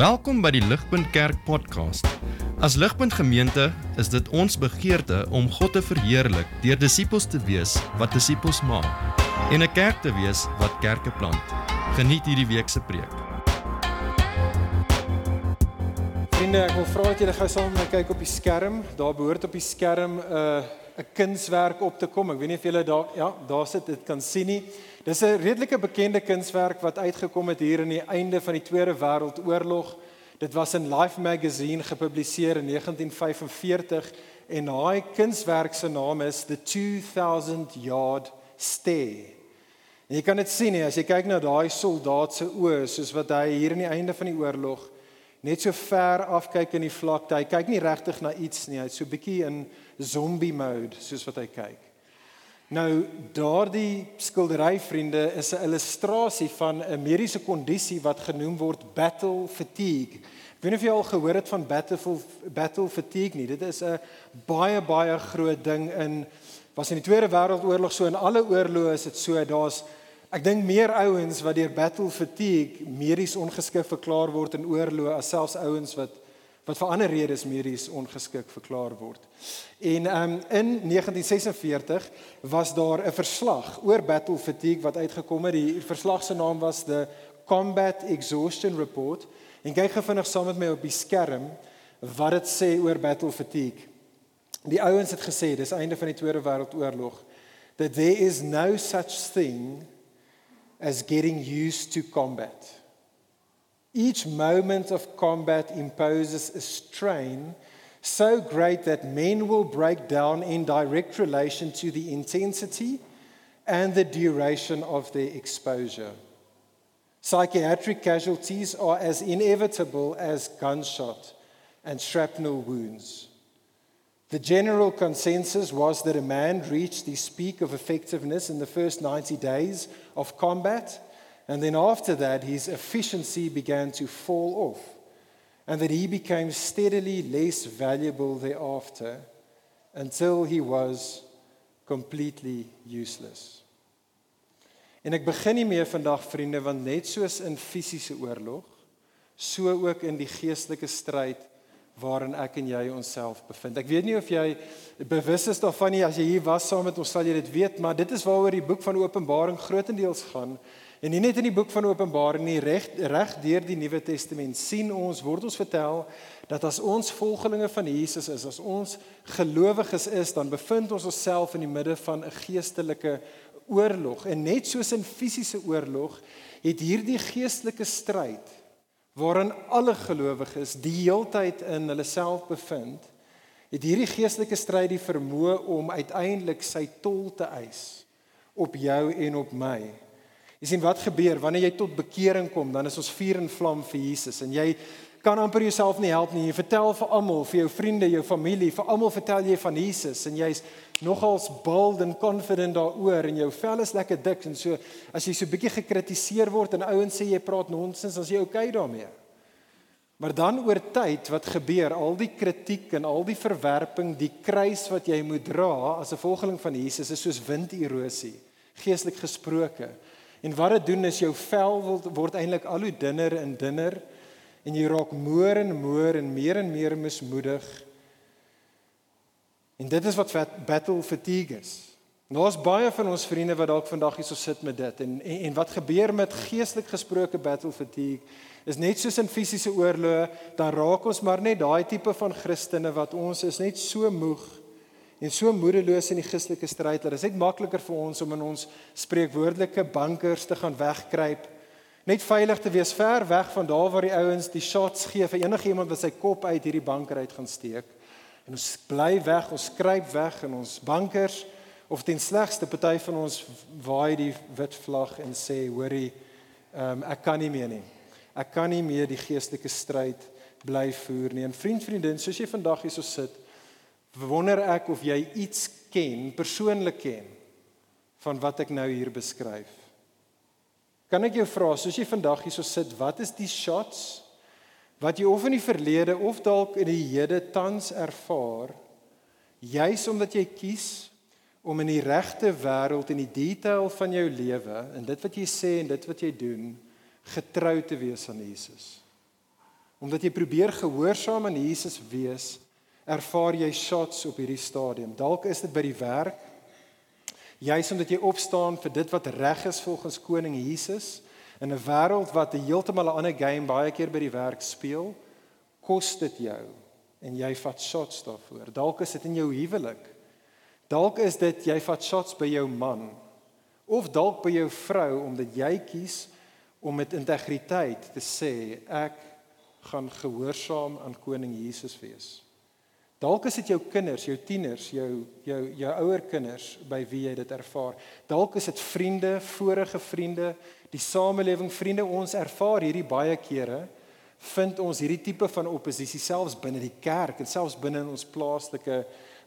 Welkom by die Ligpunt Kerk podcast. As Ligpunt Gemeente is dit ons begeerte om God te verheerlik deur disippels te wees wat disippels maak en 'n kerk te wees wat kerke plant. Geniet hierdie week se preek. Vriende, ek wil vra dat julle gou saam met my kyk op die skerm. Daar behoort op die skerm 'n uh, 'n kunswerk op te kom. Ek weet nie of julle daar ja, daar sit dit kan sien nie. Dis 'n redelike bekende kunswerk wat uitgekom het hier aan die einde van die Tweede Wêreldoorlog. Dit was in Life Magazine gepubliseer in 1945 en daai kunswerk se naam is The 2000 Yard Stare. En jy kan dit sien nie as jy kyk na daai soldaat se oë soos wat hy hier aan die einde van die oorlog net so ver afkyk in die vlakte. Hy kyk nie regtig na iets nie. Hy's so bietjie in zombie mode soos wat hy kyk. Nou daardie skildery vriende is 'n illustrasie van 'n mediese kondisie wat genoem word battle fatigue. Ek weet nie of jy al gehoor het van battle battle fatigue nie. Dit is 'n baie baie groot ding in was in die Tweede Wêreldoorlog so in alle oorloë is dit so daar's ek dink meer ouens wat deur battle fatigue medies ongeskik verklaar word in oorloë as selfs ouens wat wat vir ander redes medies ongeskik verklaar word. En um, in 1946 was daar 'n verslag oor battle fatigue wat uitgekom het. Die verslag se naam was the Combat Exhaustion Report. En kyk gou vinnig saam met my op die skerm wat dit sê oor battle fatigue. Die ouens het gesê dis einde van die Tweede Wêreldoorlog that there is no such thing as getting used to combat. Each moment of combat imposes a strain so great that men will break down in direct relation to the intensity and the duration of their exposure. Psychiatric casualties are as inevitable as gunshot and shrapnel wounds. The general consensus was that a man reached his peak of effectiveness in the first 90 days of combat And then after that, his efficiency began to fall off, and that he became steadily less valuable thereafter until he was completely useless. En ek begin nie meer vandag vriende want net soos in fisiese oorlog, so ook in die geestelike stryd waarin ek en jy onsself bevind. Ek weet nie of jy bewus is daarvan nie as jy hier was saam met ons sal jy dit weet, maar dit is waaroor die boek van Openbaring grootendeels gaan. En nie net in die boek van Openbaring nie, reg reg deur die Nuwe Testament sien ons word ons vertel dat as ons volgelinge van Jesus is, as ons gelowiges is, dan bevind ons onsself in die midde van 'n geestelike oorlog. En net soos in fisiese oorlog, het hierdie geestelike stryd waarin alle gelowiges die heeltyd in hulle self bevind, het hierdie geestelike stryd die vermoë om uiteindelik sy tol te eis op jou en op my. Jy sien wat gebeur wanneer jy tot bekering kom, dan is ons vuur en vlam vir Jesus en jy kan amper jouself nie help nie. Jy vertel vir almal, vir jou vriende, jou familie, vir almal vertel jy van Jesus en jy's nogals bold and confident daaroor en jou vel is lekker dik en so as jy so bietjie gekritiseer word en ouens sê jy praat nonsens, is jy okay daarmee. Maar dan oor tyd wat gebeur, al die kritiek en al die verwerping, die kruis wat jy moet dra as 'n volgeling van Jesus is soos winderosie, geestelik gesproke. En wat dit doen is jou vel word eintlik al hoe dunner en dunner en jy raak moer en moer en meer en meer mismoedig. En dit is wat battle fatigue is. Nou is baie van ons vriende wat dalk vandag hierso sit met dit en, en en wat gebeur met geestelik gesproke battle fatigue is net soos in fisiese oorloë dan raak ons maar net daai tipe van Christene wat ons is net so moeg en so moedeloos in die Christelike stryd dat dit net makliker vir ons om in ons spreekwoordelike bankers te gaan wegkruip. Net veilig te wees ver weg van daar waar die ouens die shots gee vir enigiemand wat sy kop uit hierdie banker uit gaan steek. En ons bly weg, ons skryp weg in ons bankers of ten slegste party van ons waai die wit vlag en sê hoorie um, ek kan nie meer nie. Ek kan nie meer die geestelike stryd bly voer nie. En vriend, vriendin, soos jy vandag hierso sit, wonder ek of jy iets ken, persoonlik ken van wat ek nou hier beskryf. Kan ek jou vra, soos jy vandag hierso sit, wat is die shots wat jy of in die verlede of dalk in die hede tans ervaar, juis omdat jy kies om in die regte wêreld en die detail van jou lewe en dit wat jy sê en dit wat jy doen getrou te wees aan Jesus. Omdat jy probeer gehoorsaam aan Jesus wees, ervaar jy shots op hierdie stadium. Dalk is dit by die werk. Juis omdat jy opstaan vir dit wat reg is volgens koning Jesus in 'n wêreld wat 'n heeltemal 'n ander game baie keer by die werk speel, kos dit jou en jy vat shots daarvoor. Dalk is dit in jou huwelik. Dalk is dit jy vat shots by jou man of dalk by jou vrou omdat jy kies om met integriteit te sê ek gaan gehoorsaam aan koning Jesus wees. Dalk is dit jou kinders, jou tieners, jou jou jou ouer kinders by wie jy dit ervaar. Dalk is dit vriende, vorige vriende, die samelewing, vriende ons ervaar hierdie baie kere vind ons hierdie tipe van oppositie selfs binne die kerk en selfs binne in ons plaaslike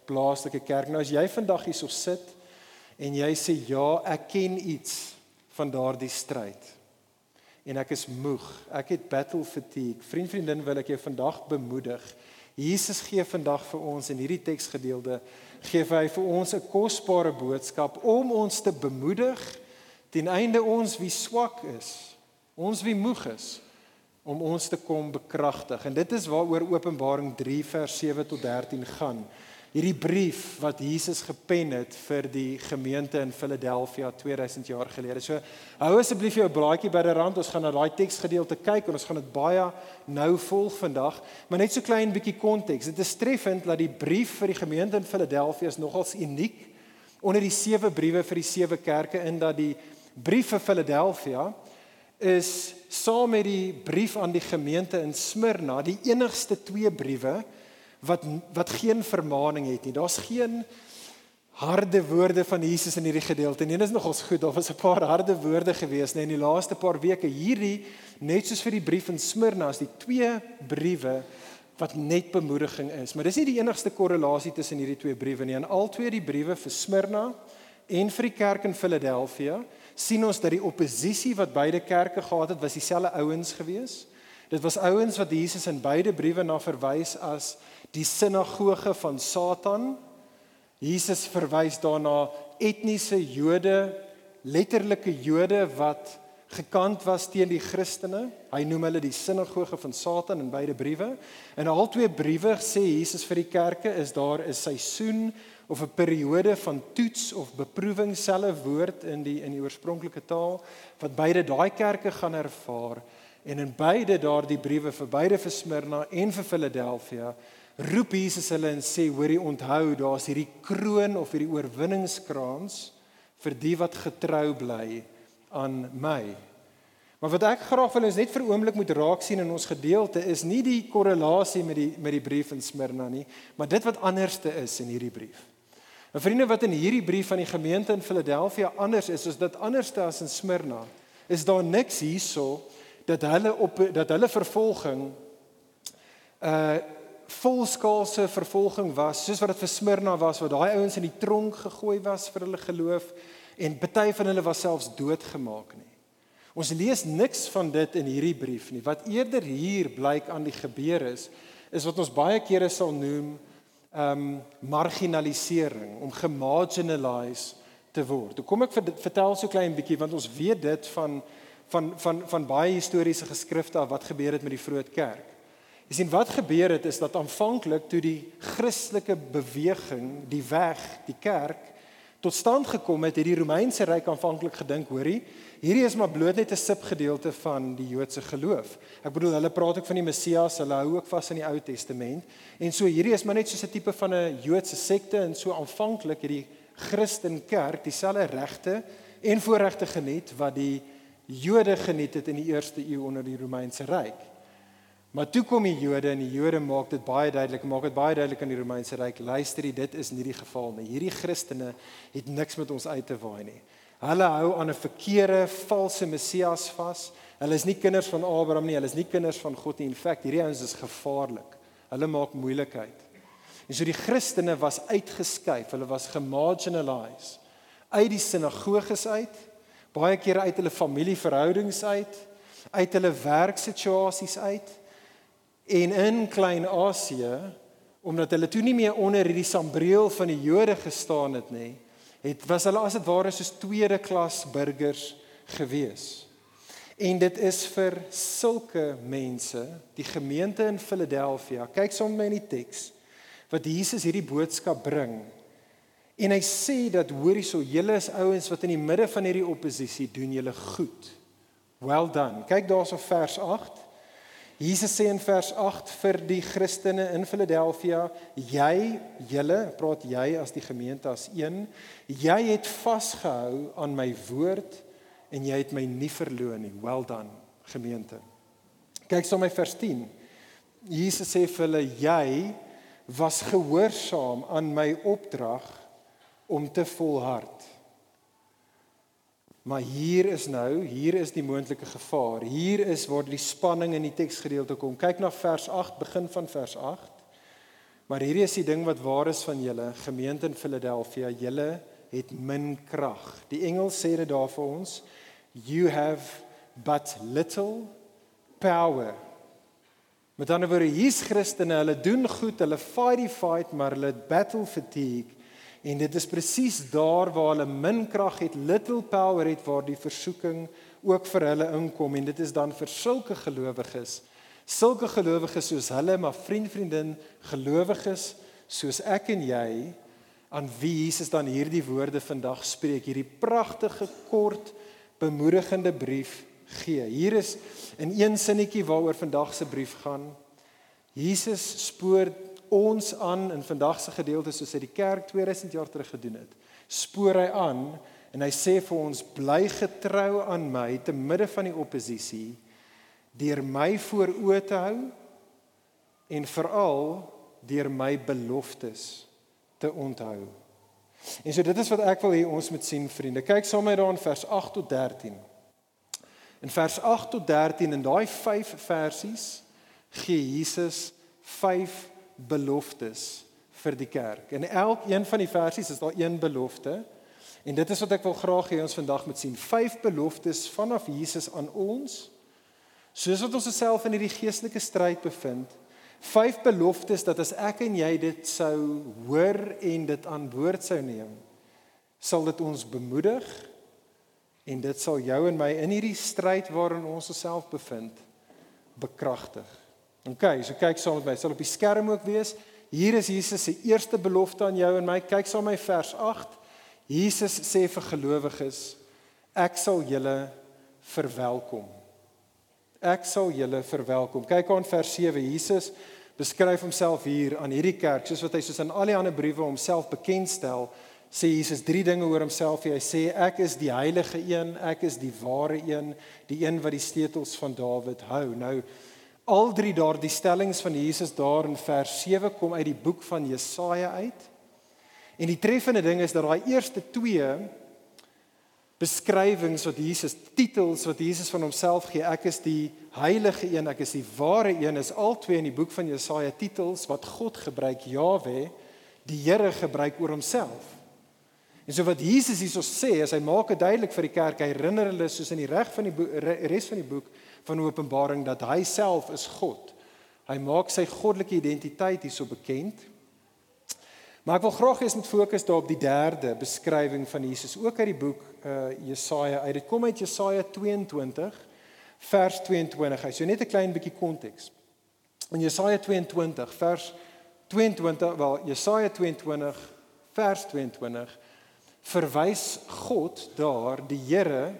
plaaslike kerk. Nou as jy vandag hierso sit en jy sê ja, ek ken iets van daardie stryd. En ek is moeg. Ek het battle fatigue. Vriend, vriendin, wil ek jou vandag bemoedig. Jesus gee vandag vir ons in hierdie teksgedeelte gee hy vir ons 'n kosbare boodskap om ons te bemoedig ten einde ons wie swak is, ons wie moeg is om ons te kom bekragtig. En dit is waaroor Openbaring 3 vers 7 tot 13 gaan hierdie brief wat Jesus gepen het vir die gemeente in Philadelphia 2000 jaar gelede. So hou asseblief jou blaadjie by die rand. Ons gaan na daai teksgedeelte kyk en ons gaan dit baie nou volg vandag, maar net so klein bietjie konteks. Dit is treffend dat die brief vir die gemeente in Philadelphia is nogals uniek onder die sewe briewe vir die sewe kerke in dat die brief vir Philadelphia is saam met die brief aan die gemeente in Smyrna die enigste twee briewe wat wat geen vermaaning het nie. Daar's geen harde woorde van Jesus in hierdie gedeelte nie. Dit is nogals goed. Daar was 'n paar harde woorde gewees nee, in die laaste paar weke. Hierdie net soos vir die brief in Smyrna is die twee briewe wat net bemoediging is. Maar dis nie die enigste korrelasie tussen hierdie twee briewe nie. In al twee die briewe vir Smyrna en vir die kerk in Philadelphia sien ons dat die oppositie wat beide kerke gehad het, was dieselfde ouens gewees. Dit was ouens wat Jesus in beide briewe na verwys as die sinagoge van Satan. Jesus verwys daarna etniese Jode, letterlike Jode wat gekant was teen die Christene. Hy noem hulle die sinagoge van Satan in beide briewe. In al twee briewe sê Jesus vir die kerke is daar 'n seisoen of 'n periode van toets of beproewing selfe woord in die in die oorspronklike taal wat beide daai kerke gaan ervaar en in beide daardie briewe vir beide vir Smyrna en vir Philadelphia roep Jesus hulle en sê hoorie onthou daar's hierdie kroon of hierdie oorwinningskrans vir die wat getrou bly aan my. Maar wat ek graag wil is net vir oomblik moet raak sien in ons gedeelte is nie die korrelasie met die met die brief in Smyrna nie, maar dit wat anderste is in hierdie brief. En vriende wat in hierdie brief van die gemeente in Philadelphia anders is as dit anderste as in Smyrna, is daar niks hierso dat hulle op dat hulle vervolging uh volskaalse vervolging was soos wat dit vir Smyrna was waar daai ouens in die tronk gegooi was vir hulle geloof en baie van hulle was selfs doodgemaak nie. Ons lees niks van dit in hierdie brief nie. Wat eerder hier blyk aan die gebeur is is wat ons baie kere sal noem um marginalisering om gemarginalize te word. Hoe kom ek vir vertel so klein bietjie want ons weet dit van van van van baie historiese geskrifte af wat gebeur het met die vroeë kerk. Jy sien wat gebeur het is dat aanvanklik toe die Christelike beweging, die weg, die kerk tot stand gekom het, het die Romeinse ryk aanvanklik gedink, hoorie, hierdie is maar bloot net 'n subgedeelte van die Joodse geloof. Ek bedoel, hulle praat ook van die Messias, hulle hou ook vas aan die Ou Testament. En so hierdie is maar net soos 'n tipe van 'n Joodse sekte en so aanvanklik het die Christenkerk dieselfde regte en voorregte geniet wat die Jode geniet het in die eerste eeu onder die Romeinse ryk. Maar toe kom die Jode en die Jode maak dit baie duidelik, maak dit baie duidelik aan die Romeinse ryk. Luister, dit is nie die geval nie. Hierdie Christene het niks met ons uit te waai nie. Hulle hou aan 'n verkeerde, valse Messias vas. Hulle is nie kinders van Abraham nie, hulle is nie kinders van God nie. In feite, hierdie ouens is gevaarlik. Hulle maak moeilikheid. En so die Christene was uitgeskuif, hulle was gemarginaliseer uit die sinagoges uit, baie kere uit hulle familieverhoudings uit, uit hulle werksituasies uit En in Klein-Asië, omdat hulle toe nie meer onder hierdie sambreel van die Jode gestaan het nie, het was hulle as dit ware soos tweede klas burgers gewees. En dit is vir sulke mense, die gemeente in Philadelphia. Kyk met my in die teks wat Jesus hierdie boodskap bring. En hy sê dat hoor hierso, julle is ouens wat in die midde van hierdie oppositie doen julle goed. Well done. Kyk daarso vers 8. Jesus sê in vers 8 vir die Christene in Philadelphia, jy, julle, praat jy as die gemeente as een, jy het vasgehou aan my woord en jy het my nie verloon nie. Well done, gemeente. Kyk sommer vers 10. Jesus sê vir hulle, jy was gehoorsaam aan my opdrag om te volhard. Maar hier is nou, hier is die moontlike gevaar. Hier is waar die spanning in die teksgedeelte kom. Kyk na vers 8, begin van vers 8. Maar hierdie is die ding wat waar is van julle, gemeente in Philadelphia, julle het min krag. Die engel sê dit daar vir ons, you have but little power. Met ander woorde, hier's Christene, hulle doen goed, hulle fight die fight, maar hulle battle fatigue En dit is presies daar waar hulle min krag het, little power het waar die versoeking ook vir hulle inkom en dit is dan vir sulke gelowiges. Sulke gelowiges soos hulle, maar vriend vriendin, gelowiges soos ek en jy aan wie Jesus dan hierdie woorde vandag spreek, hierdie pragtige kort bemoedigende brief gee. Hier is in een sinnetjie waaroor vandag se brief gaan. Jesus spoor ons aan in vandag se gedeelte soos hy die kerk 2000 jaar terug gedoen het. Spoor hy aan en hy sê vir ons bly getrou aan my te midde van die oppositie deur my voor oë te hou en veral deur my beloftes te onthou. En so dit is wat ek wil hê ons moet sien vriende. Kyk saam met my daar in vers 8 tot 13. In vers 8 tot 13 in daai 5 versies gee Jesus 5 beloftes vir die kerk. In elkeen van die versies is daar een belofte. En dit is wat ek wil graag hê ons vandag moet sien. Vyf beloftes vanaf Jesus aan ons. Soos wat ons osself in hierdie geestelike stryd bevind, vyf beloftes dat as ek en jy dit sou hoor en dit aan boord sou neem, sal dit ons bemoedig en dit sal jou en my in hierdie stryd waarin ons osself bevind bekragtig. OK, so kyk saam met my. Sal op die skerm ook wees. Hier is Jesus se eerste belofte aan jou en my. Kyk saam met my vers 8. Jesus sê vir gelowiges: Ek sal julle verwelkom. Ek sal julle verwelkom. Kyk aan vers 7. Jesus beskryf homself hier aan hierdie kerk soos wat hy soos in al die ander briewe homself bekendstel. Sê Jesus drie dinge oor homself. Hy sê ek is die heilige een, ek is die ware een, die een wat die sleutels van Dawid hou. Nou Al drie daardie stellings van Jesus daar in vers 7 kom uit die boek van Jesaja uit. En die treffende ding is dat daai eerste twee beskrywings wat Jesus titels wat Jesus van homself gee, ek is die heilige een, ek is die ware een, is al twee in die boek van Jesaja titels wat God gebruik, Jawe, die Here gebruik oor homself. En so wat Jesus hierso sê, hy maak dit duidelik vir die kerk, hy herinner hulle soos in die reg van die res van die boek van Openbaring dat hy self is God. Hy maak sy goddelike identiteit hierso bekend. Maar ek wil graag hê ons moet fokus daarop die derde beskrywing van Jesus ook uit die boek uh Jesaja uit. Dit kom uit Jesaja 22 vers 22. Hy so net 'n klein bietjie konteks. In Jesaja 22 vers 22, wel Jesaja 22 vers 22 verwys God daar die Here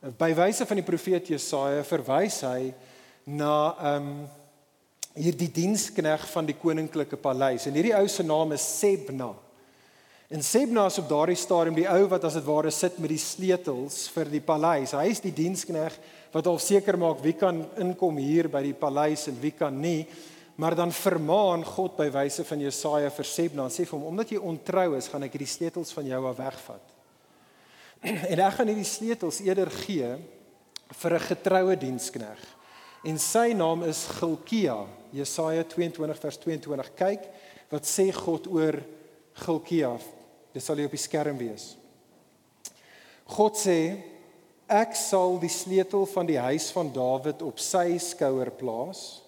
By wyse van die profeet Jesaja verwys hy na ehm um, hierdie dienskneg van die koninklike paleis. En hierdie ou se naam is Sebna. En Sebna is op daardie stadium die ou wat as dit ware sit met die sleutels vir die paleis. Hy is die dienskneg wat al seker maak wie kan inkom hier by die paleis en wie kan nie. Maar dan vermaan God by wyse van Jesaja vir Sebna en sê vir hom omdat jy ontrou is, gaan ek hierdie sleutels van jou af wegvat. En ek gaan hierdie sleutels eerder gee vir 'n getroue dienskneg. En sy naam is Gilkia. Jesaja 22 vers 22. Kyk wat sê God oor Gilkia. Dit sal hier op die skerm wees. God sê ek sal die sleutel van die huis van Dawid op sy skouer plaas.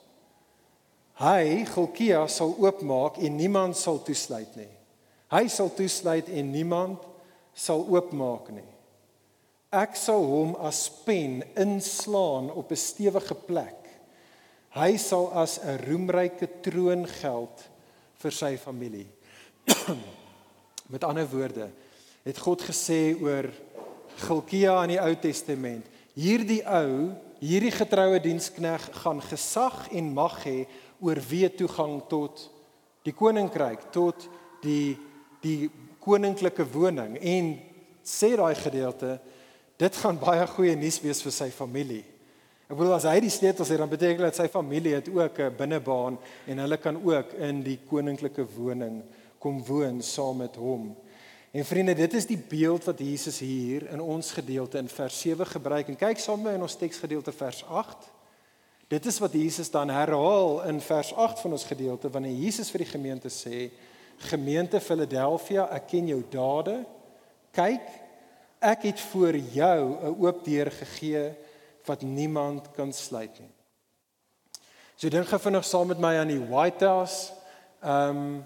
Hy, Gilkia, sal oopmaak en niemand sal toesluit nie. Hy sal toesluit en niemand sal oopmaak nie. Ek sal hom as pen inslaan op 'n stewige plek. Hy sal as 'n roemryke troon geld vir sy familie. Met ander woorde, het God gesê oor Gilkia in die Ou Testament, hierdie ou, hierdie getroue dienskneg gaan gesag en mag hê oor wie toegang tot die koninkryk, tot die die koninklike woning en sê daai gedeelte dit gaan baie goeie nuus wees vir sy familie. Ek bedoel as hy die sleutels het, dan beteken dit sy familie het ook 'n binnebaan en hulle kan ook in die koninklike woning kom woon saam met hom. En vriende, dit is die beeld wat Jesus hier in ons gedeelte in vers 7 gebruik. En kyk saam met my in ons teksgedeelte vers 8. Dit is wat Jesus dan herhaal in vers 8 van ons gedeelte wanneer Jesus vir die gemeente sê: "Gemeente Philadelphia, ek ken jou dade. Kyk, ek het vir jou 'n oop deur gegee wat niemand kan sluit nie." So dink gou vinnig saam met my aan die White House. Ehm um,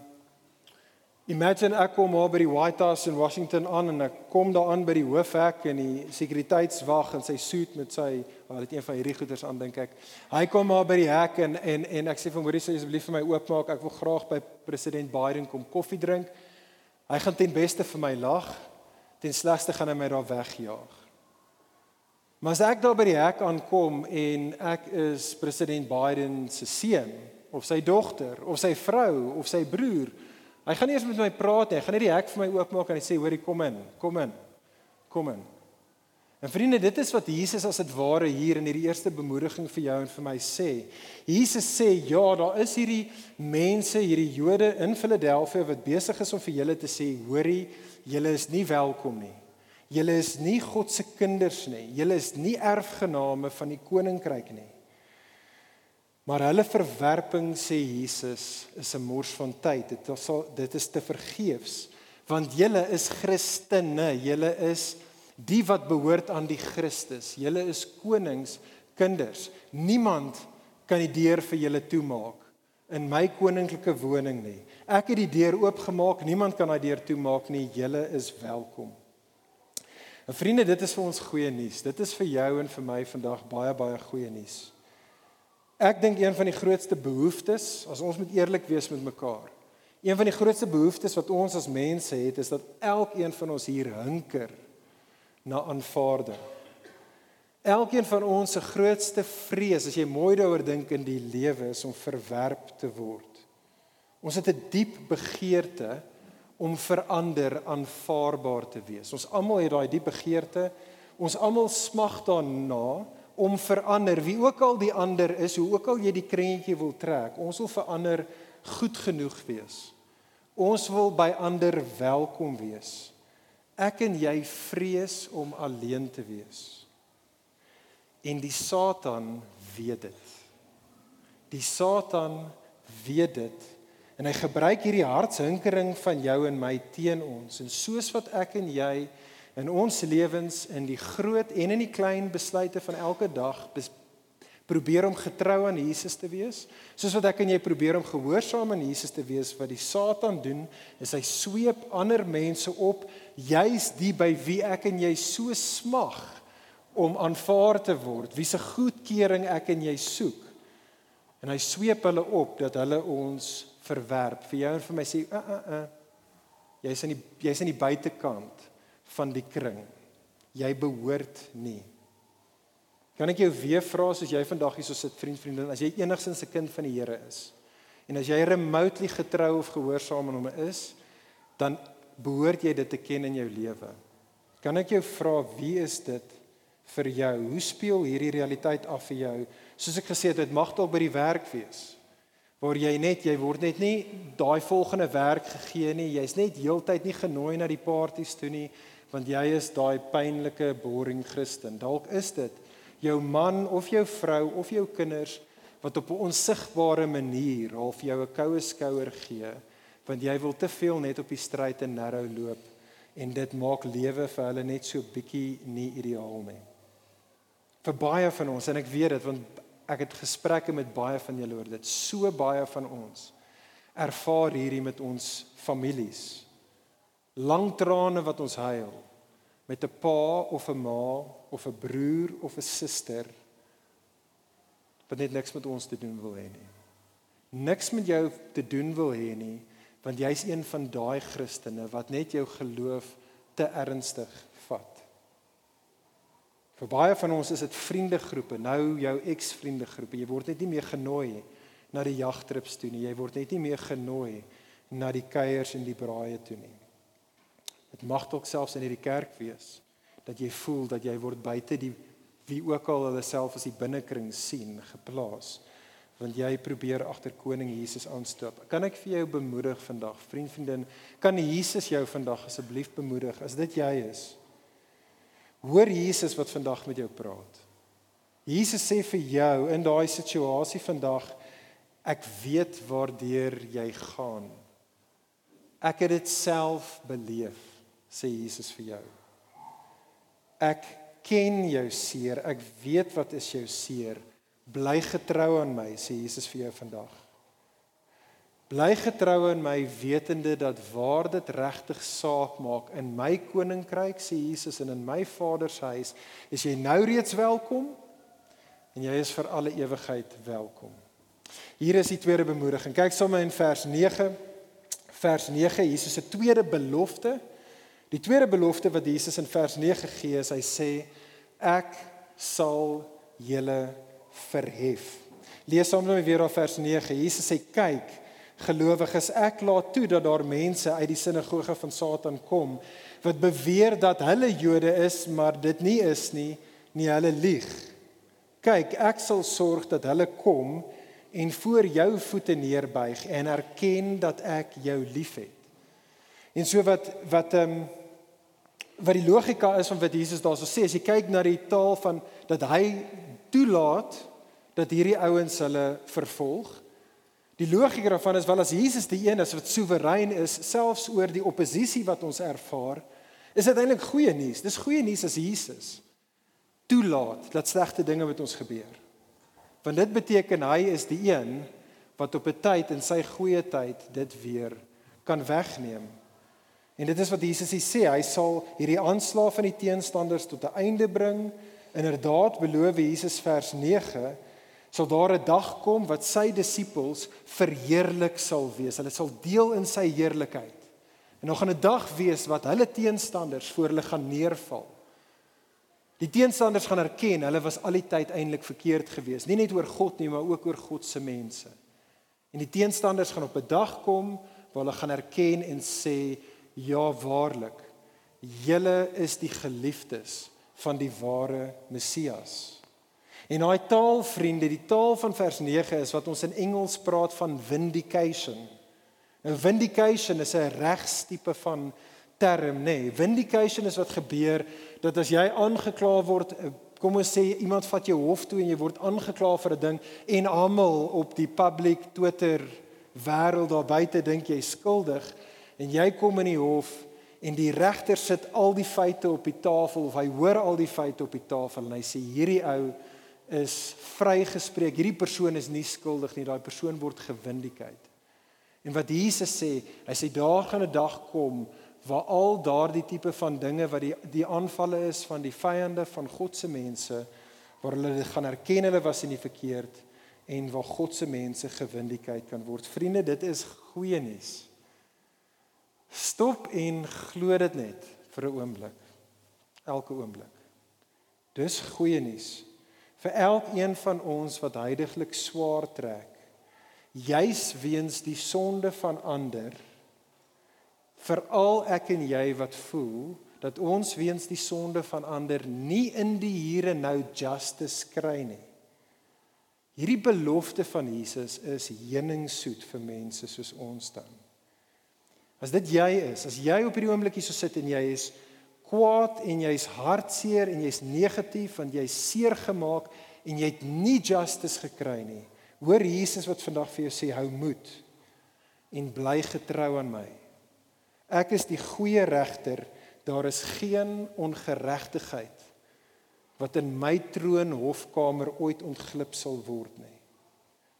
Imagine ek kom maar by die White House in Washington aan en ek kom daar aan by die hoofhek en die sekuriteitswag in sy suit met sy, wel dit een van hierdie goeders aan dink ek. Hy kom maar by die hek en en en ek sê vir Maurice asseblief vir my oopmaak. Ek wil graag by president Biden kom koffie drink. Hy gaan ten beste vir my lag. Ten slegste gaan hy my daar wegjaag. Maar as ek daar by die hek aankom en ek is president Biden se seun of sy dogter of sy vrou of sy broer Hy gaan nie eers met my praat nie. Hy gaan net die hek vir my oopmaak en hy sê: "Hoorie, kom in. Kom in. Kom in." En vriende, dit is wat Jesus as dit ware hier in hierdie eerste bemoediging vir jou en vir my sê. Jesus sê: "Ja, daar is hierdie mense, hierdie Jode in Filadelfia wat besig is om vir julle te sê: "Hoorie, julle is nie welkom nie. Julle is nie God se kinders nie. Julle is nie erfgename van die koninkryk nie." Maar hulle verwerping sê Jesus is 'n mors van tyd. Dit is dit is te vergeefs want julle is Christene, julle is die wat behoort aan die Christus. Julle is konings kinders. Niemand kan die deur vir julle toemaak in my koninklike woning nie. Ek het die deur oopgemaak, niemand kan daai deur toemaak nie. Julle is welkom. En vriende, dit is vir ons goeie nuus. Dit is vir jou en vir my vandag baie baie goeie nuus. Ek dink een van die grootste behoeftes, as ons moet eerlik wees met mekaar. Een van die grootste behoeftes wat ons as mense het, is dat elkeen van ons hier hunker na aanvaarding. Elkeen van ons se grootste vrees, as jy mooi daaroor dink in die lewe, is om verwerp te word. Ons het 'n diep begeerte om verander aanvaarbaar te wees. Ons almal het daai diep begeerte. Ons almal smag daarna om verander wie ook al die ander is, hoe ook al jy die krentjie wil trek. Ons wil verander goed genoeg wees. Ons wil by ander welkom wees. Ek en jy vrees om alleen te wees. En die Satan weet dit. Die Satan weet dit en hy gebruik hierdie hartshinkering van jou en my teen ons. En soos wat ek en jy in ons lewens in die groot en in die klein besluite van elke dag probeer om getrou aan Jesus te wees. Soos wat ek en jy probeer om gehoorsaam aan Jesus te wees, wat die Satan doen, is hy sweep ander mense op, juis die by wie ek en jy so smag om aanvaar te word, wie se goedkeuring ek en jy soek. En hy sweep hulle op dat hulle ons verwerp. Vir jou en vir my sê, "Uh uh uh. Jy's in die jy's in die buitekant van die kring. Jy behoort nie. Kan ek jou weer vra as jy vandag hier so sit vriend vriendin as jy enigsins 'n kind van die Here is en as jy remotely getrou of gehoorsaam aan hom is, dan behoort jy dit te ken in jou lewe. Kan ek jou vra wie is dit vir jou? Hoe speel hierdie realiteit af vir jou? Soos ek gesê het, dit mag dalk by die werk wees waar jy net jy word net nie daai volgende werk gegee nie. Jy's net heeltyd nie genooi na die partytjies toe nie want jy is daai pynlike boring Christen. Dalk is dit jou man of jou vrou of jou kinders wat op 'n onsigbare manier half jou 'n koue skouer gee want jy wil te veel net op die stryd en narrow loop en dit maak lewe vir hulle net so bietjie nie ideaal nie. Vir baie van ons en ek weet dit want ek het gesprekke met baie van julle oor dit. So baie van ons ervaar hierdie met ons families lang trane wat ons huil met 'n pa of 'n ma of 'n broer of 'n suster wat net niks met ons te doen wil hê nie. Niks met jou te doen wil hê nie, want jy's een van daai Christene wat net jou geloof te ernstig vat. Vir baie van ons is dit vriendegroepe, nou jou eks-vriendegroepe. Jy word net nie meer genooi na die jagtrips toe nie. Jy word net nie meer genooi na die kuiers en die braaie toe nie. Dit mag dalk selfs in hierdie kerk wees dat jy voel dat jy word buite die wie ook al hulle self as die binnekring sien geplaas want jy probeer agter koning Jesus aanstap. Kan ek vir jou bemoedig vandag, vriend vriendin, kan Jesus jou vandag asseblief bemoedig as dit jy is? Hoor Jesus wat vandag met jou praat. Jesus sê vir jou in daai situasie vandag, ek weet waardeur jy gaan. Ek het dit self beleef, sê Jesus vir jou. Ek ken jou seer, ek weet wat is jou seer. Bly getrou aan my, sê Jesus vir jou vandag. Bly getrou aan my wetende dat waar dit regtig saak maak in my koninkryk, sê Jesus en in my Vader se huis, is jy nou reeds welkom en jy is vir alle ewigheid welkom. Hier is die tweede bemoediging. Kyk sommer in vers 9. Vers 9, Jesus se tweede belofte. Die tweede belofte wat Jesus in vers 9 gee, is hy sê ek sal julle verhef. Lees saam met my weer op vers 9. Jesus sê kyk, gelowiges, ek laat toe dat daar mense uit die sinagoge van Satan kom wat beweer dat hulle Jode is, maar dit nie is nie, nie hulle lieg. Kyk, ek sal sorg dat hulle kom en voor jou voete neerbuig en erken dat ek jou liefhet. En so wat wat ehm um, wat die logika is van wat Jesus daarso sê, as jy kyk na die taal van dat hy toelaat dat hierdie ouens hulle vervolg. Die logika daarvan is wel as Jesus die een is wat soewerein is selfs oor die oppositie wat ons ervaar, is dit eintlik goeie nuus. Dis goeie nuus as Jesus toelaat dat slegte dinge met ons gebeur. Want dit beteken hy is die een wat op 'n tyd in sy goeie tyd dit weer kan wegneem. En dit is wat Jesus sê, hy sal hierdie aanslag van die teenstanders tot 'n einde bring. Inderdaad beloof Jesus vers 9 sal daar 'n dag kom wat sy disippels verheerlik sal wees. Hulle sal deel in sy heerlikheid. En nog 'n dag wees wat hulle teenstanders voor hulle gaan neerval. Die teenstanders gaan erken hulle was al die tyd eintlik verkeerd geweest, nie net oor God nie, maar ook oor God se mense. En die teenstanders gaan op 'n dag kom waar hulle gaan erken en sê Ja waarlik. Julle is die geliefdes van die ware Messias. En daai taal vriende, die taal van vers 9 is wat ons in Engels praat van vindication. Nou vindication is 'n regstipe van term, nê. Nee. Vindication is wat gebeur dat as jy aangekla word, eh, kom ons sê iemand vat jou hof toe en jy word aangekla vir 'n ding en almal op die public Twitter wêreld daar buite dink jy skuldig en jy kom in die hof en die regter sit al die feite op die tafel of hy hoor al die feite op die tafel en hy sê hierdie ou is vrygespreek. Hierdie persoon is nie skuldig nie. Daai persoon word gewindikheid. En wat Jesus sê, hy sê daar gaan 'n dag kom waar al daardie tipe van dinge wat die die aanvalle is van die vyande van God se mense waar hulle gaan erken hulle was in die verkeerd en waar God se mense gewindikheid kan word. Vriende, dit is goeie nuus. Stop en glo dit net vir 'n oomblik. Elke oomblik. Dis goeie nuus vir elkeen van ons wat heidaglik swaar trek. Juis weens die sonde van ander. Veral ek en jy wat voel dat ons weens die sonde van ander nie in die hier en nou justice kry nie. Hierdie belofte van Jesus is heuningsoet vir mense soos ons dan. As dit jy is, as jy op hierdie oomblik hier so sit en jy is kwaad en jy's hartseer en jy's negatief want jy's seer gemaak en jy het nie justice gekry nie. Hoor Jesus wat vandag vir jou sê hou moed en bly getrou aan my. Ek is die goeie regter. Daar is geen ongeregtigheid wat in my troon hofkamer ooit ontglip sal word nie.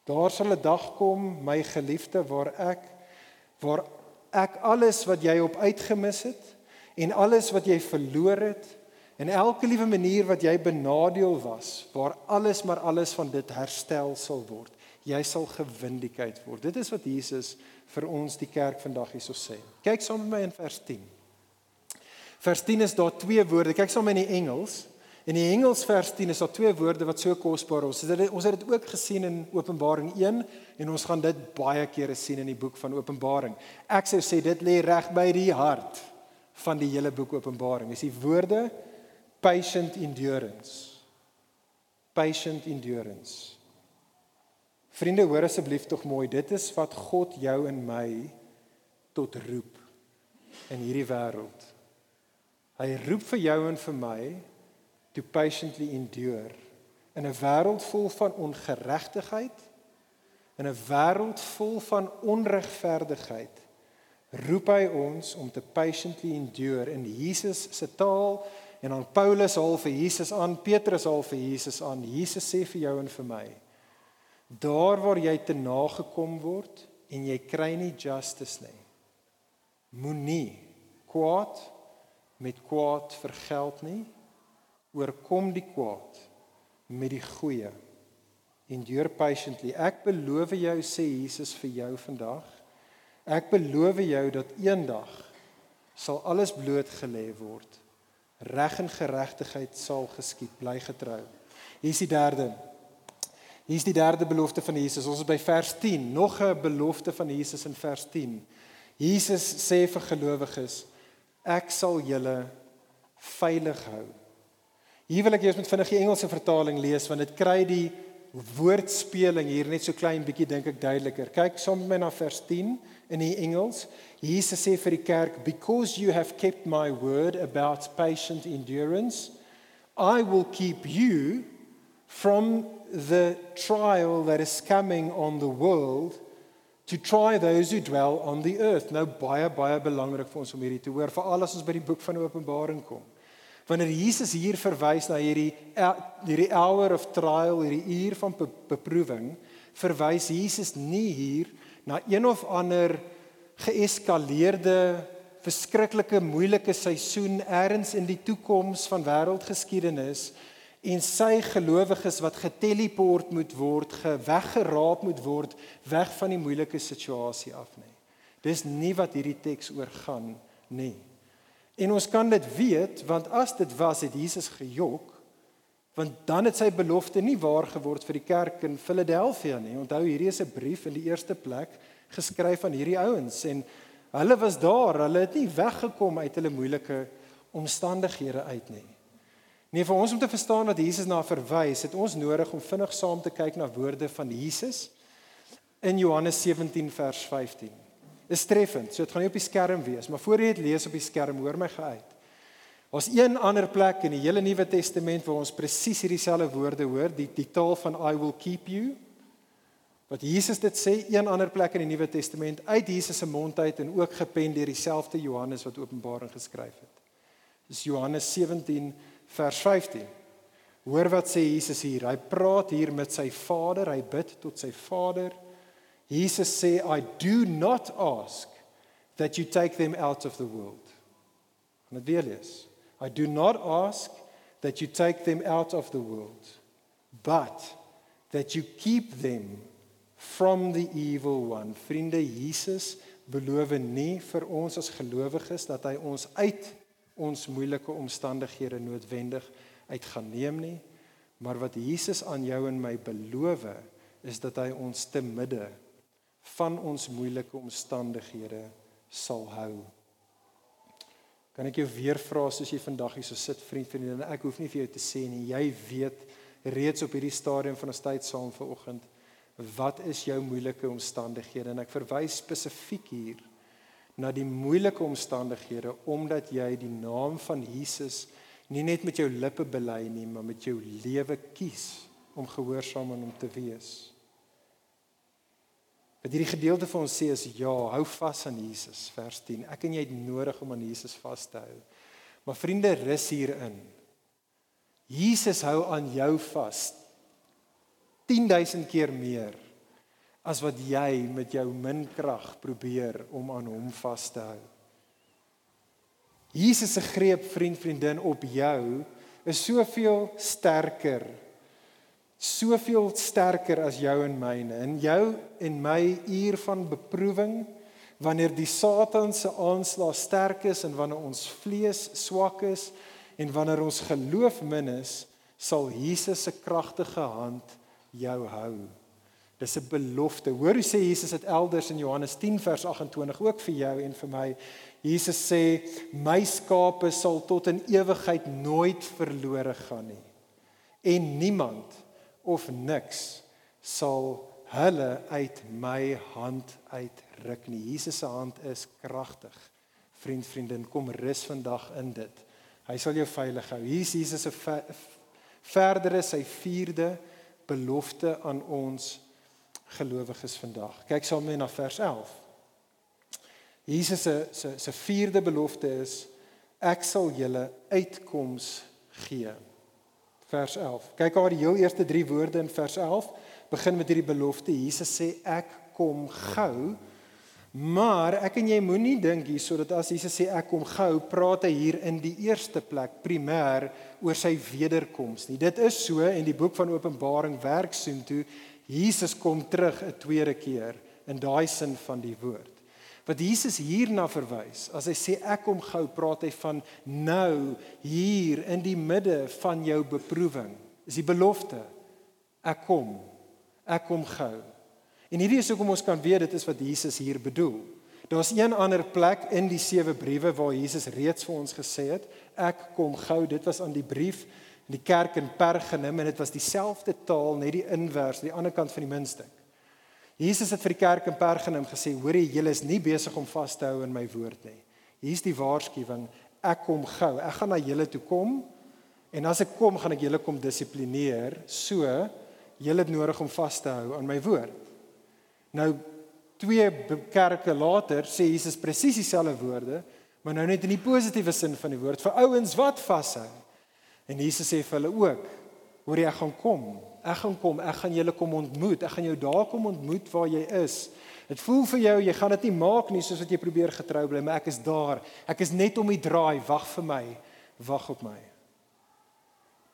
Daar sal 'n dag kom, my geliefde, waar ek waar ek alles wat jy op uitgemis het en alles wat jy verloor het en elke liewe manier wat jy benadeel was, waar alles maar alles van dit herstel sal word. Jy sal gewindigheid word. Dit is wat Jesus vir ons die kerk vandag hierso sê. Kyk saam met my in vers 10. Vers 10 is daar twee woorde. Kyk saam in die Engels. In die Engels vers 10 is daar twee woorde wat so kosbaar is. Ons het dit ons het dit ook gesien in Openbaring 1 en ons gaan dit baie kere sien in die boek van Openbaring. Ek sou sê dit lê reg by die hart van die hele boek Openbaring. Dis die woorde patient endurance. Patient endurance. Vriende, hoor asseblief tog mooi, dit is wat God jou en my tot roep in hierdie wêreld. Hy roep vir jou en vir my to patiently endure in 'n wêreld vol van ongeregtigheid, in 'n wêreld vol van onregverdigheid. Roep hy ons om te patiently endure in Jesus se taal en dan Paulus haal vir Jesus aan, Petrus haal vir Jesus aan. Jesus sê vir jou en vir my: Daar waar jy te nagekom word en jy kry nie justice nie. Moenie kwaad met kwaad vergeld nie. Oorkom die kwaad met die goeie. Endure patiently. Ek beloof jou sê Jesus vir jou vandag. Ek beloof jou dat eendag sal alles bloot gelê word. Reg en geregtigheid sal geskied. Bly getrou. Hier is die derde. Hier is die derde belofte van Jesus. Ons is by vers 10. Nog 'n belofte van Jesus in vers 10. Jesus sê vir gelowiges: Ek sal julle veilig hou. Hier wil ek eers met vinnige Engelse vertaling lees want dit kry die woordspeling hier net so klein bietjie dink ek duideliker. Kyk saam met my na vers 10 in die Engels. Jesus sê vir die kerk, "Because you have kept my word about patient endurance, I will keep you from the trial that is coming on the world." to try those who dwell on the earth. Nou baie baie belangrik vir ons om hierdie te hoor, veral as ons by die boek van Openbaring kom. Wanneer Jesus hier verwys na hierdie hierdie hour of trial, hierdie uur van beproewing, verwys Jesus nie hier na een of ander geeskaleerde verskriklike moeilike seisoen eers in die toekoms van wêreldgeskiedenis en sy gelowiges wat geteleport moet word, geweggeraap moet word weg van die moeilike situasie af nie. Dis nie wat hierdie teks oor gaan nie. En ons kan dit weet want as dit was het Jesus gejok want dan het sy belofte nie waar geword vir die kerk in Philadelphia nie. Onthou hierdie is 'n brief in die eerste plek geskryf aan hierdie ouens en hulle was daar, hulle het nie weggekom uit hulle moeilike omstandighede uit nie. Nee, vir ons om te verstaan wat Jesus na verwys, het ons nodig om vinnig saam te kyk na woorde van Jesus in Johannes 17 vers 15. Is treffend. So dit gaan nie op die skerm wees, maar voor jy dit lees op die skerm, hoor my geuit. Ons een ander plek in die hele Nuwe Testament waar ons presies hierdie selfde woorde hoor, die die taal van I will keep you. Wat Jesus dit sê, een ander plek in die Nuwe Testament uit Jesus se mond uit en ook gepen deur dieselfde Johannes wat Openbaring geskryf het. Dis Johannes 17 vers 15. Hoor wat sê Jesus hier. Hy praat hier met sy Vader, hy bid tot sy Vader. Jesus sê I do not ask that you take them out of the world. En dit weer lees. I do not ask that you take them out of the world, but that you keep them from the evil one. Vriende, Jesus beloof nie vir ons as gelowiges dat hy ons uit ons moeilike omstandighede noodwendig uit gaan neem nie, maar wat Jesus aan jou en my beloof is dat hy ons te midde van ons moeilike omstandighede sal hou. Kan ek jou weer vra soos jy vandag hier so sit vriend vriendin ek hoef nie vir jou te sê nie jy weet reeds op hierdie stadium van ons tyd saam vanoggend wat is jou moeilike omstandighede en ek verwys spesifiek hier na die moeilike omstandighede omdat jy die naam van Jesus nie net met jou lippe bely nie, maar met jou lewe kies om gehoorsaam aan hom te wees. Wat hierdie gedeelte vir ons sê is ja, hou vas aan Jesus, vers 10. Ek en jy het nodig om aan Jesus vas te hou. Maar vriende, rus hierin. Jesus hou aan jou vas 10000 keer meer as wat jy met jou min krag probeer om aan hom vas te hou. Jesus se greep vriend vriendin op jou is soveel sterker. Soveel sterker as jou en myne. In jou en my uur van beproewing wanneer die Satan se aanslag sterk is en wanneer ons vlees swak is en wanneer ons geloof min is, sal Jesus se kragtige hand jou hou. Dis 'n belofte. Hoor hoe sê Jesus dit elders in Johannes 10 vers 28 ook vir jou en vir my. Jesus sê my skape sal tot in ewigheid nooit verlore gaan nie. En niemand of niks sal hulle uit my hand uitruk nie. Jesus se hand is kragtig. Vriend, vriendin, kom rus vandag in dit. Hy sal jou veilig hou. Hier is Jesus se verdere sy vierde belofte aan ons gelowiges vandag. Kyk saam met my na vers 11. Jesus se se se vierde belofte is ek sal julle uitkoms gee. Vers 11. Kyk waar die heel eerste 3 woorde in vers 11 begin met hierdie belofte. Jesus sê ek kom gou. Maar ek en jy moenie dink hier sodat as Jesus sê ek kom gou, praat hy hier in die eerste plek primêr oor sy wederkoms nie. Dit is so en die boek van Openbaring werk soontoe Jesus kom terug 'n tweede keer in daai sin van die woord. Wat Jesus hierna verwys, as hy sê ek kom gou, praat hy van nou, hier in die midde van jou beproewing. Is die belofte ek kom. Ek kom gou. En hierdie is hoekom ons kan weet dit is wat Jesus hier bedoel. Daar's een ander plek in die sewe briewe waar Jesus reeds vir ons gesê het, ek kom gou. Dit was aan die brief in die kerk in Pergamum en dit was dieselfde taal net die inwers die ander kant van die muntstuk. Jesus het vir die kerk in Pergamum gesê: "Hoor jy, julle is nie besig om vas te hou in my woord nie. Hier's die waarskuwing: Ek kom gou. Ek gaan na julle toe kom en as ek kom, gaan ek julle kom dissiplineer. So, julle het nodig om vas te hou aan my woord." Nou twee kerke later sê Jesus presies dieselfde woorde, maar nou net in die positiewe sin van die woord vir ouens wat vashou. En Jesus sê vir hulle ook: "Hoor jy, ek gaan kom. Ek gaan kom. Ek gaan julle kom ontmoet. Ek gaan jou daar kom ontmoet waar jy is. Dit voel vir jou jy gaan dit nie maak nie soos wat jy probeer getrou bly, maar ek is daar. Ek is net om die draai. Wag vir my. Wag op my."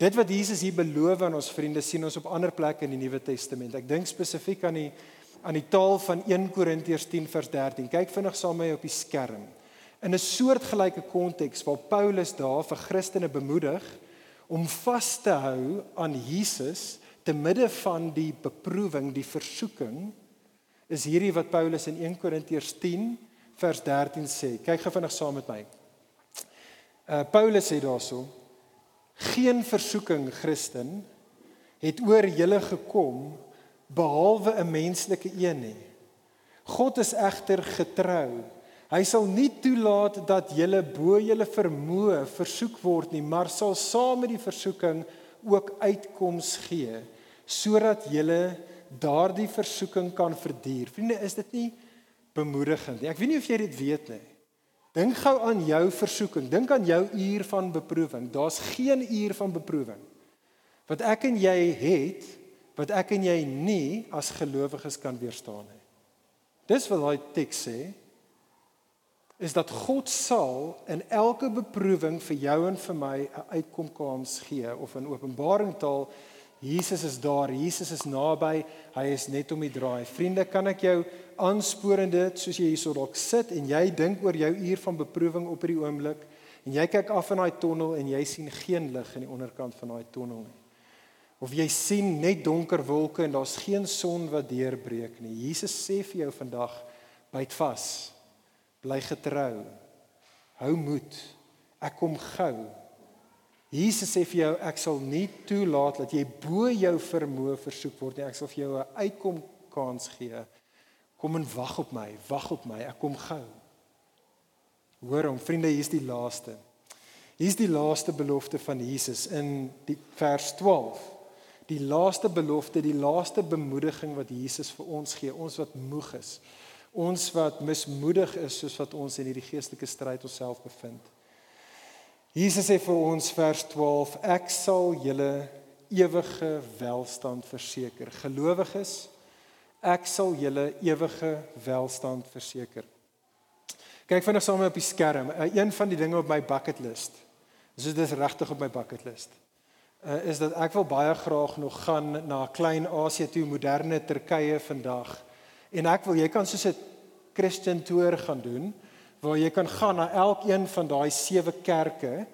Dit wat Jesus hier beloof aan ons vriende sien ons op ander plekke in die Nuwe Testament. Ek dink spesifiek aan die aan die taal van 1 Korintiërs 10 vers 13. Kyk vinnig saam met my op die skerm. In 'n soortgelyke konteks waar Paulus daar vir Christene bemoedig om vas te hou aan Jesus te midde van die beproewing, die versoeking, is hierdie wat Paulus in 1 Korintiërs 10 vers 13 sê. Kyk gou vinnig saam met my. Uh Paulus sê daarso: Geen versoeking, Christen, het oor julle gekom behalwe 'n menslike een nie. God is egter getrou Hy sal nie toelaat dat julle bo julle vermoë versoek word nie, maar sal saam met die versoeking ook uitkoms gee sodat julle daardie versoeking kan verduur. Vriende, is dit nie bemoedigend nie? Ek weet nie of jy dit weet nie. Dink gou aan jou versoeking. Dink aan jou uur van beproewing. Daar's geen uur van beproewing wat ek en jy het wat ek en jy nie as gelowiges kan weerstaan nie. Dis wat daai teks sê is dat God sal in elke beproewing vir jou en vir my 'n uitkomkans gee of in Openbaring taal Jesus is daar, Jesus is naby, hy is net om die draai. Vriende, kan ek jou aanspoor in dit soos jy hierso dalk sit en jy dink oor jou uur van beproewing op hierdie oomblik en jy kyk af in daai tonnel en jy sien geen lig aan die onderkant van daai tonnel nie. Of jy sien net donker wolke en daar's geen son wat deurbreek nie. Jesus sê vir jou vandag, byt vas. Bly getrou. Hou moed. Ek kom gou. Jesus sê vir jou ek sal nie toelaat dat jy bo jou vermoë versoek word nie. Ek sal vir jou 'n uitkom kans gee. Kom en wag op my. Wag op my. Ek kom gou. Hoor hom, vriende, hier's die laaste. Hier's die laaste belofte van Jesus in die vers 12. Die laaste belofte, die laaste bemoediging wat Jesus vir ons gee, ons wat moeg is ons wat mismoedig is soos wat ons in hierdie geestelike stryd onsself bevind. Jesus sê vir ons vers 12 ek sal julle ewige welstand verseker. Gelowiges, ek sal julle ewige welstand verseker. Kyk vinnig saam op die skerm. Uh, een van die dinge op my bucket list. So dit is regtig op my bucket list. Uh, is dat ek wil baie graag nog gaan na klein Asië toe, moderne Turkye vandag. En ek wil jy kan soos 'n Christian tour gaan doen waar jy kan gaan na elkeen van daai sewe kerke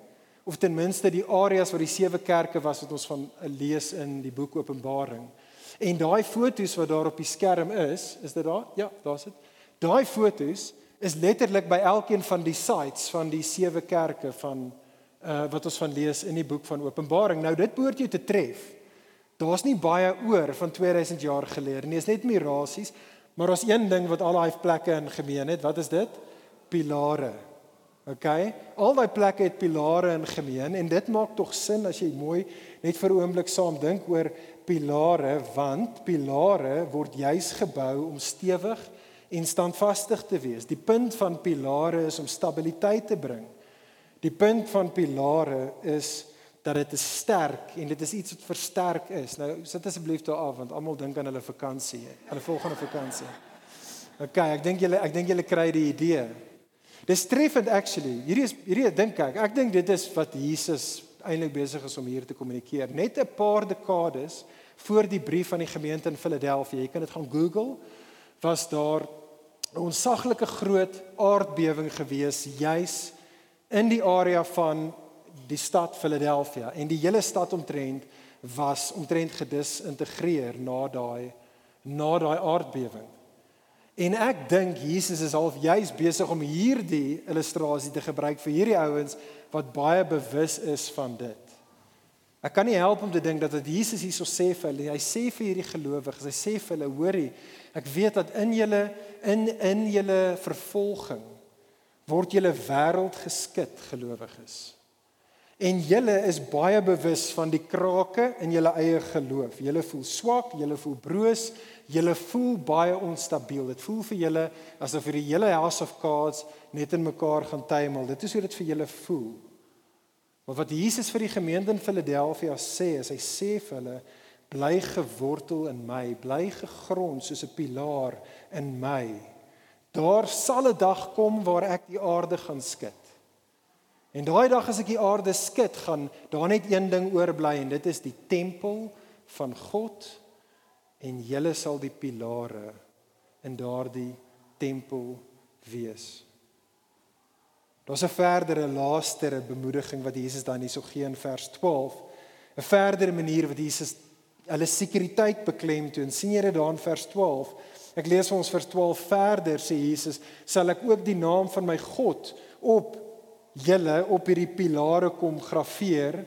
of ten minste die areas waar die sewe kerke was wat ons van lees in die boek Openbaring. En daai foto's wat daar op die skerm is, is dit daar? Ja, daar's dit. Daai foto's is letterlik by elkeen van die sites van die sewe kerke van uh wat ons van lees in die boek van Openbaring. Nou dit behoort jou te tref. Daar's nie baie oor van 2000 jaar gelede nie. Dit is net mirasies, maar daar's een ding wat al daai plekke in gemeen het. Wat is dit? Pilare. OK. Al daai plekke het pilare in gemeen en dit maak tog sin as jy mooi net vir 'n oomblik saam dink oor pilare want pilare word juis gebou om stewig en standvastig te wees. Die punt van pilare is om stabiliteit te bring. Die punt van pilare is dat dit is sterk en dit is iets wat versterk is. Nou sit asseblief daar af want almal dink aan hulle vakansie, hulle volgende vakansie. OK, ek dink julle ek dink julle kry die idee. Dis treffend actually. Hierdie is hierdie dink ek. Ek dink dit is wat Jesus eintlik besig is om hier te kommunikeer. Net 'n paar dekades voor die brief aan die gemeente in Philadelphia. Jy kan dit gaan Google. Was daar 'n onsaglike groot aardbewing gewees juis in die area van die stad Philadelphia en die hele stad omtrent was omtrent gedisintegreer na daai na daai aardbewing. En ek dink Jesus is half juis besig om hierdie illustrasie te gebruik vir hierdie ouens wat baie bewus is van dit. Ek kan nie help om te dink dat wat Jesus hierso sê vir hulle, hy sê vir hierdie gelowiges, hy sê vir hulle, hoorie, ek weet dat in julle in in julle vervolging word julle wêreld geskit, gelowiges. En julle is baie bewus van die krake in julle eie geloof. Julle voel swak, julle voel broos, julle voel baie onstabiel. Dit voel vir julle asof hierdie hele house of cards net in mekaar gaan tuimel. Dit is hoe dit vir julle voel. Maar wat Jesus vir die gemeente in Philadelphia sê, is hy sê vir hulle bly gewortel in my, bly gegrond soos 'n pilaar in my. Daar sal 'n dag kom waar ek die aarde gaan skud. En daai dag as ek die aarde skud, gaan daar net een ding oorbly en dit is die tempel van God en julle sal die pilare in daardie tempel wees. Daar's 'n verdere laaste bemoediging wat Jesus dan hierso gee in vers 12. 'n Verdere manier wat Jesus hulle sekuriteit beklemtoon. sien jy dit daar in vers 12? Ek lees vir ons vers 12 verder sê Jesus, sal ek ook die naam van my God op julle op hierdie pilare kom grafeer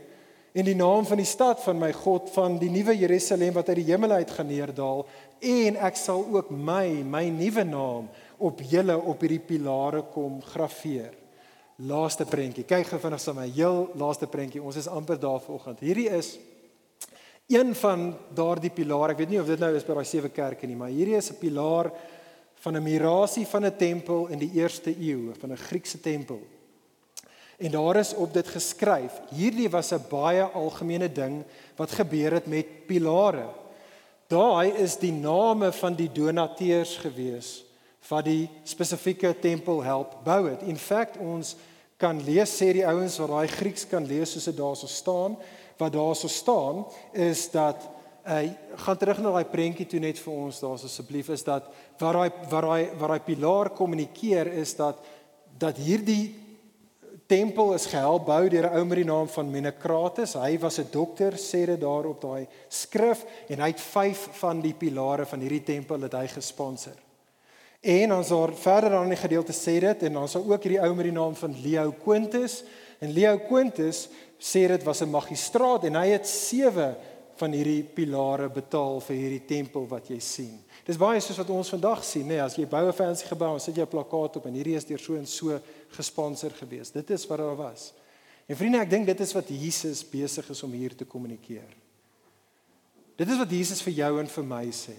en die naam van die stad van my God van die nuwe Jerusalem wat uit die hemel uit gaan neerdal en ek sal ook my my nuwe naam op julle op hierdie pilare kom grafeer. Laaste prentjie. Kyk gou vinnig saam my heel laaste prentjie. Ons is amper daar vanoggend. Hierdie is een van daardie pilare. Ek weet nie of dit nou is by daai sewe kerke nie, maar hierdie is 'n pilaar van 'n mirasie van 'n tempel in die eerste eeu, van 'n Griekse tempel. En daar is op dit geskryf. Hierdie was 'n baie algemene ding wat gebeur het met pilare. Daai is die name van die donateurs gewees wat die spesifieke tempel help bou het. In feite ons kan lees sê die ouens wat daai Grieks kan lees soos dit daarso staan, wat daarso staan is dat hy uh, gaan terug na daai prentjie toe net vir ons daar asseblief is dat waar daai waar daai waar daai pilaar kommunikeer is dat dat hierdie tempel is gehelp bou deur 'n ou met die naam van Menekrates. Hy was 'n dokter, sê dit daar op daai skrif en hy het 5 van die pilare van hierdie tempel het hy gesponsor. En ons daar verder aan die gedeelte sê dit en ons het ook hierdie ou met die naam van Leo Quintus en Leo Quintus sê dit was 'n magistraat en hy het 7 van hierdie pilare betaal vir hierdie tempel wat jy sien. Dis baie soos wat ons vandag sien, nê, nee, as jy bou 'n fancy gebou, sit jy 'n plakkaat op en hierdie is deur so en so gesponsor gewees. Dit is wat daar was. En vriende, ek dink dit is wat Jesus besig is om hier te kommunikeer. Dit is wat Jesus vir jou en vir my sê.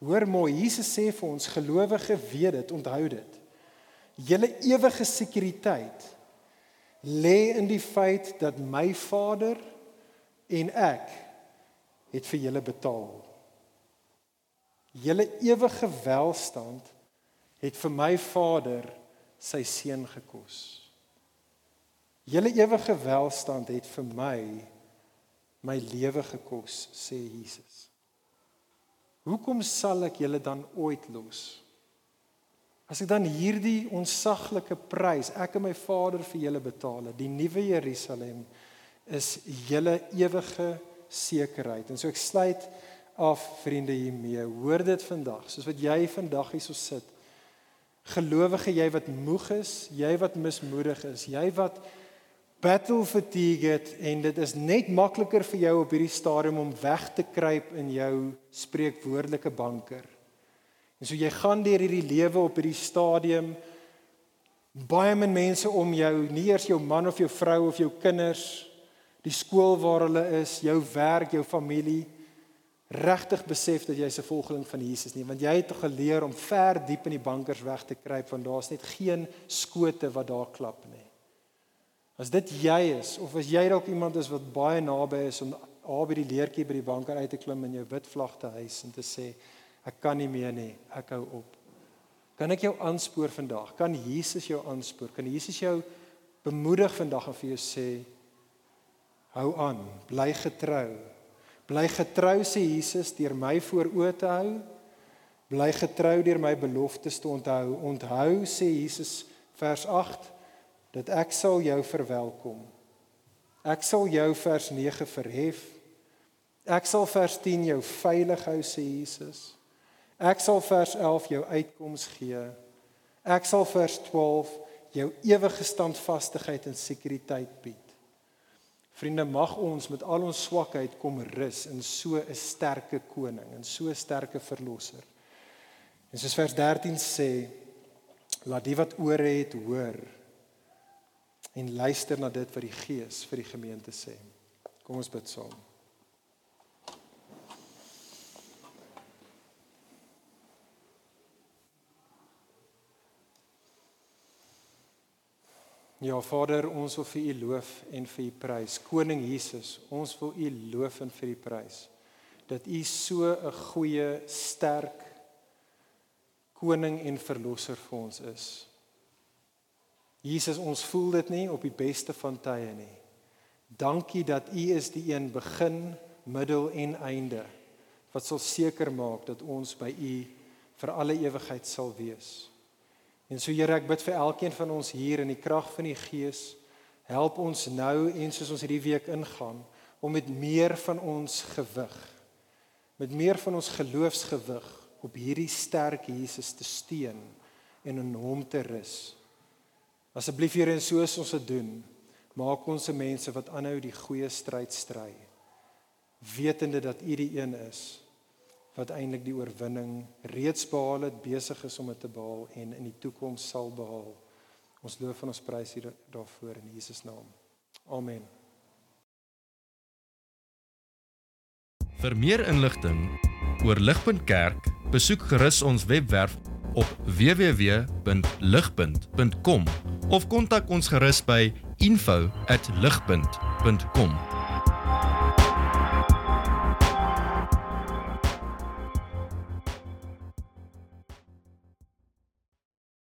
Hoor mooi, Jesus sê vir ons gelowige weet dit, onthou dit. Julle ewige sekuriteit lê in die feit dat my Vader en ek het vir julle betaal. Julle ewige welstand het vir my Vader sy seun gekos. Julle ewige welstand het vir my my lewe gekos, sê Jesus. Hoekom sal ek julle dan ooit los? As ek dan hierdie onsaglike prys ek en my Vader vir julle betaal, die nuwe Jerusalem is julle ewige sekerheid. En so ek sluit af vriende hiermee. Hoor dit vandag, soos wat jy vandag hierso sit. Gelowige jy wat moeg is, jy wat mismoedig is, jy wat battle fatigue het en dit is net makliker vir jou op hierdie stadium om weg te kruip in jou spreekwoordelike banker. En so jy gaan deur hierdie lewe op hierdie stadium baie min mense om jou, nie eers jou man of jou vrou of jou kinders, die skool waar hulle is, jou werk, jou familie regtig besef dat jy 'n volgeling van Jesus nie, want jy het geleer om ver diep in die bankers weg te kruip want daar's net geen skote wat daar klap nie. As dit jy is of as jy dalk iemand is wat baie naby is om al by die leertjie by die banker uit te klim en jou wit vlag te hys en te sê ek kan nie meer nie, ek hou op. Kan ek jou aanspoor vandag? Kan Jesus jou aanspoor? Kan Jesus jou bemoedig vandag en vir jou sê hou aan, bly getrou. Bly getrou sê Jesus deur my voor oë te hou. Bly getrou deur my beloftes te onthou. Onthou sê Jesus vers 8 dat ek sal jou verwelkom. Ek sal jou vers 9 verhef. Ek sal vers 10 jou veilig hou sê Jesus. Ek sal vers 11 jou uitkoms gee. Ek sal vers 12 jou ewige standvastigheid en sekuriteit bied. Vriende, mag ons met al ons swakheid kom rus in so 'n sterke koning en so 'n sterke verlosser. En soos vers 13 sê, laat die wat ore het hoor en luister na dit wat die Gees vir die gemeente sê. Kom ons bid saam. Ja Vader, ons wil vir U loof en vir U prys. Koning Jesus, ons wil U loof en vir U prys dat U so 'n goeie, sterk koning en verlosser vir ons is. Jesus, ons voel dit nie op die beste van tye nie. Dankie dat U is die een begin, middel en einde wat sal seker maak dat ons by U vir alle ewigheid sal wees. En so Here, ek bid vir elkeen van ons hier in die krag van die Gees, help ons nou en soos ons hierdie week ingaan om met meer van ons gewig, met meer van ons geloofsgewig op hierdie sterk Jesus te steun en in hom te rus. Asseblief Here, en soos ons dit doen, maak ons se mense wat aanhou die goeie stryd stry, wetende dat U die een is wat eintlik die oorwinning reeds behaal het, besig is om dit te behaal en in die toekoms sal behaal. Ons loof en ons prys U daarvoor in Jesus naam. Amen. Vir meer inligting oor Ligpunt Kerk, besoek gerus ons webwerf op www.ligpunt.com of kontak ons gerus by info@ligpunt.com